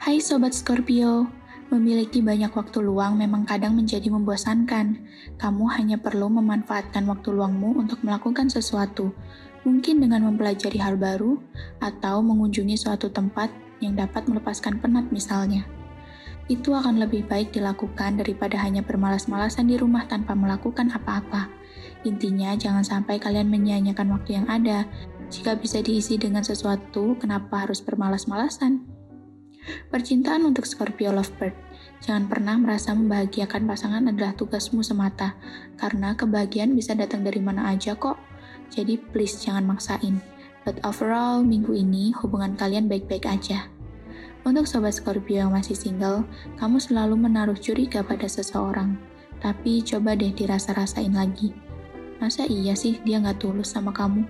Hai Sobat Scorpio, memiliki banyak waktu luang memang kadang menjadi membosankan. Kamu hanya perlu memanfaatkan waktu luangmu untuk melakukan sesuatu, mungkin dengan mempelajari hal baru atau mengunjungi suatu tempat yang dapat melepaskan penat misalnya. Itu akan lebih baik dilakukan daripada hanya bermalas-malasan di rumah tanpa melakukan apa-apa. Intinya, jangan sampai kalian menyia-nyiakan waktu yang ada. Jika bisa diisi dengan sesuatu, kenapa harus bermalas-malasan? Percintaan untuk Scorpio Lovebird. Jangan pernah merasa membahagiakan pasangan adalah tugasmu semata, karena kebahagiaan bisa datang dari mana aja kok. Jadi please jangan maksain. But overall, minggu ini hubungan kalian baik-baik aja. Untuk sobat Scorpio yang masih single, kamu selalu menaruh curiga pada seseorang. Tapi coba deh dirasa-rasain lagi. Masa iya sih dia nggak tulus sama kamu?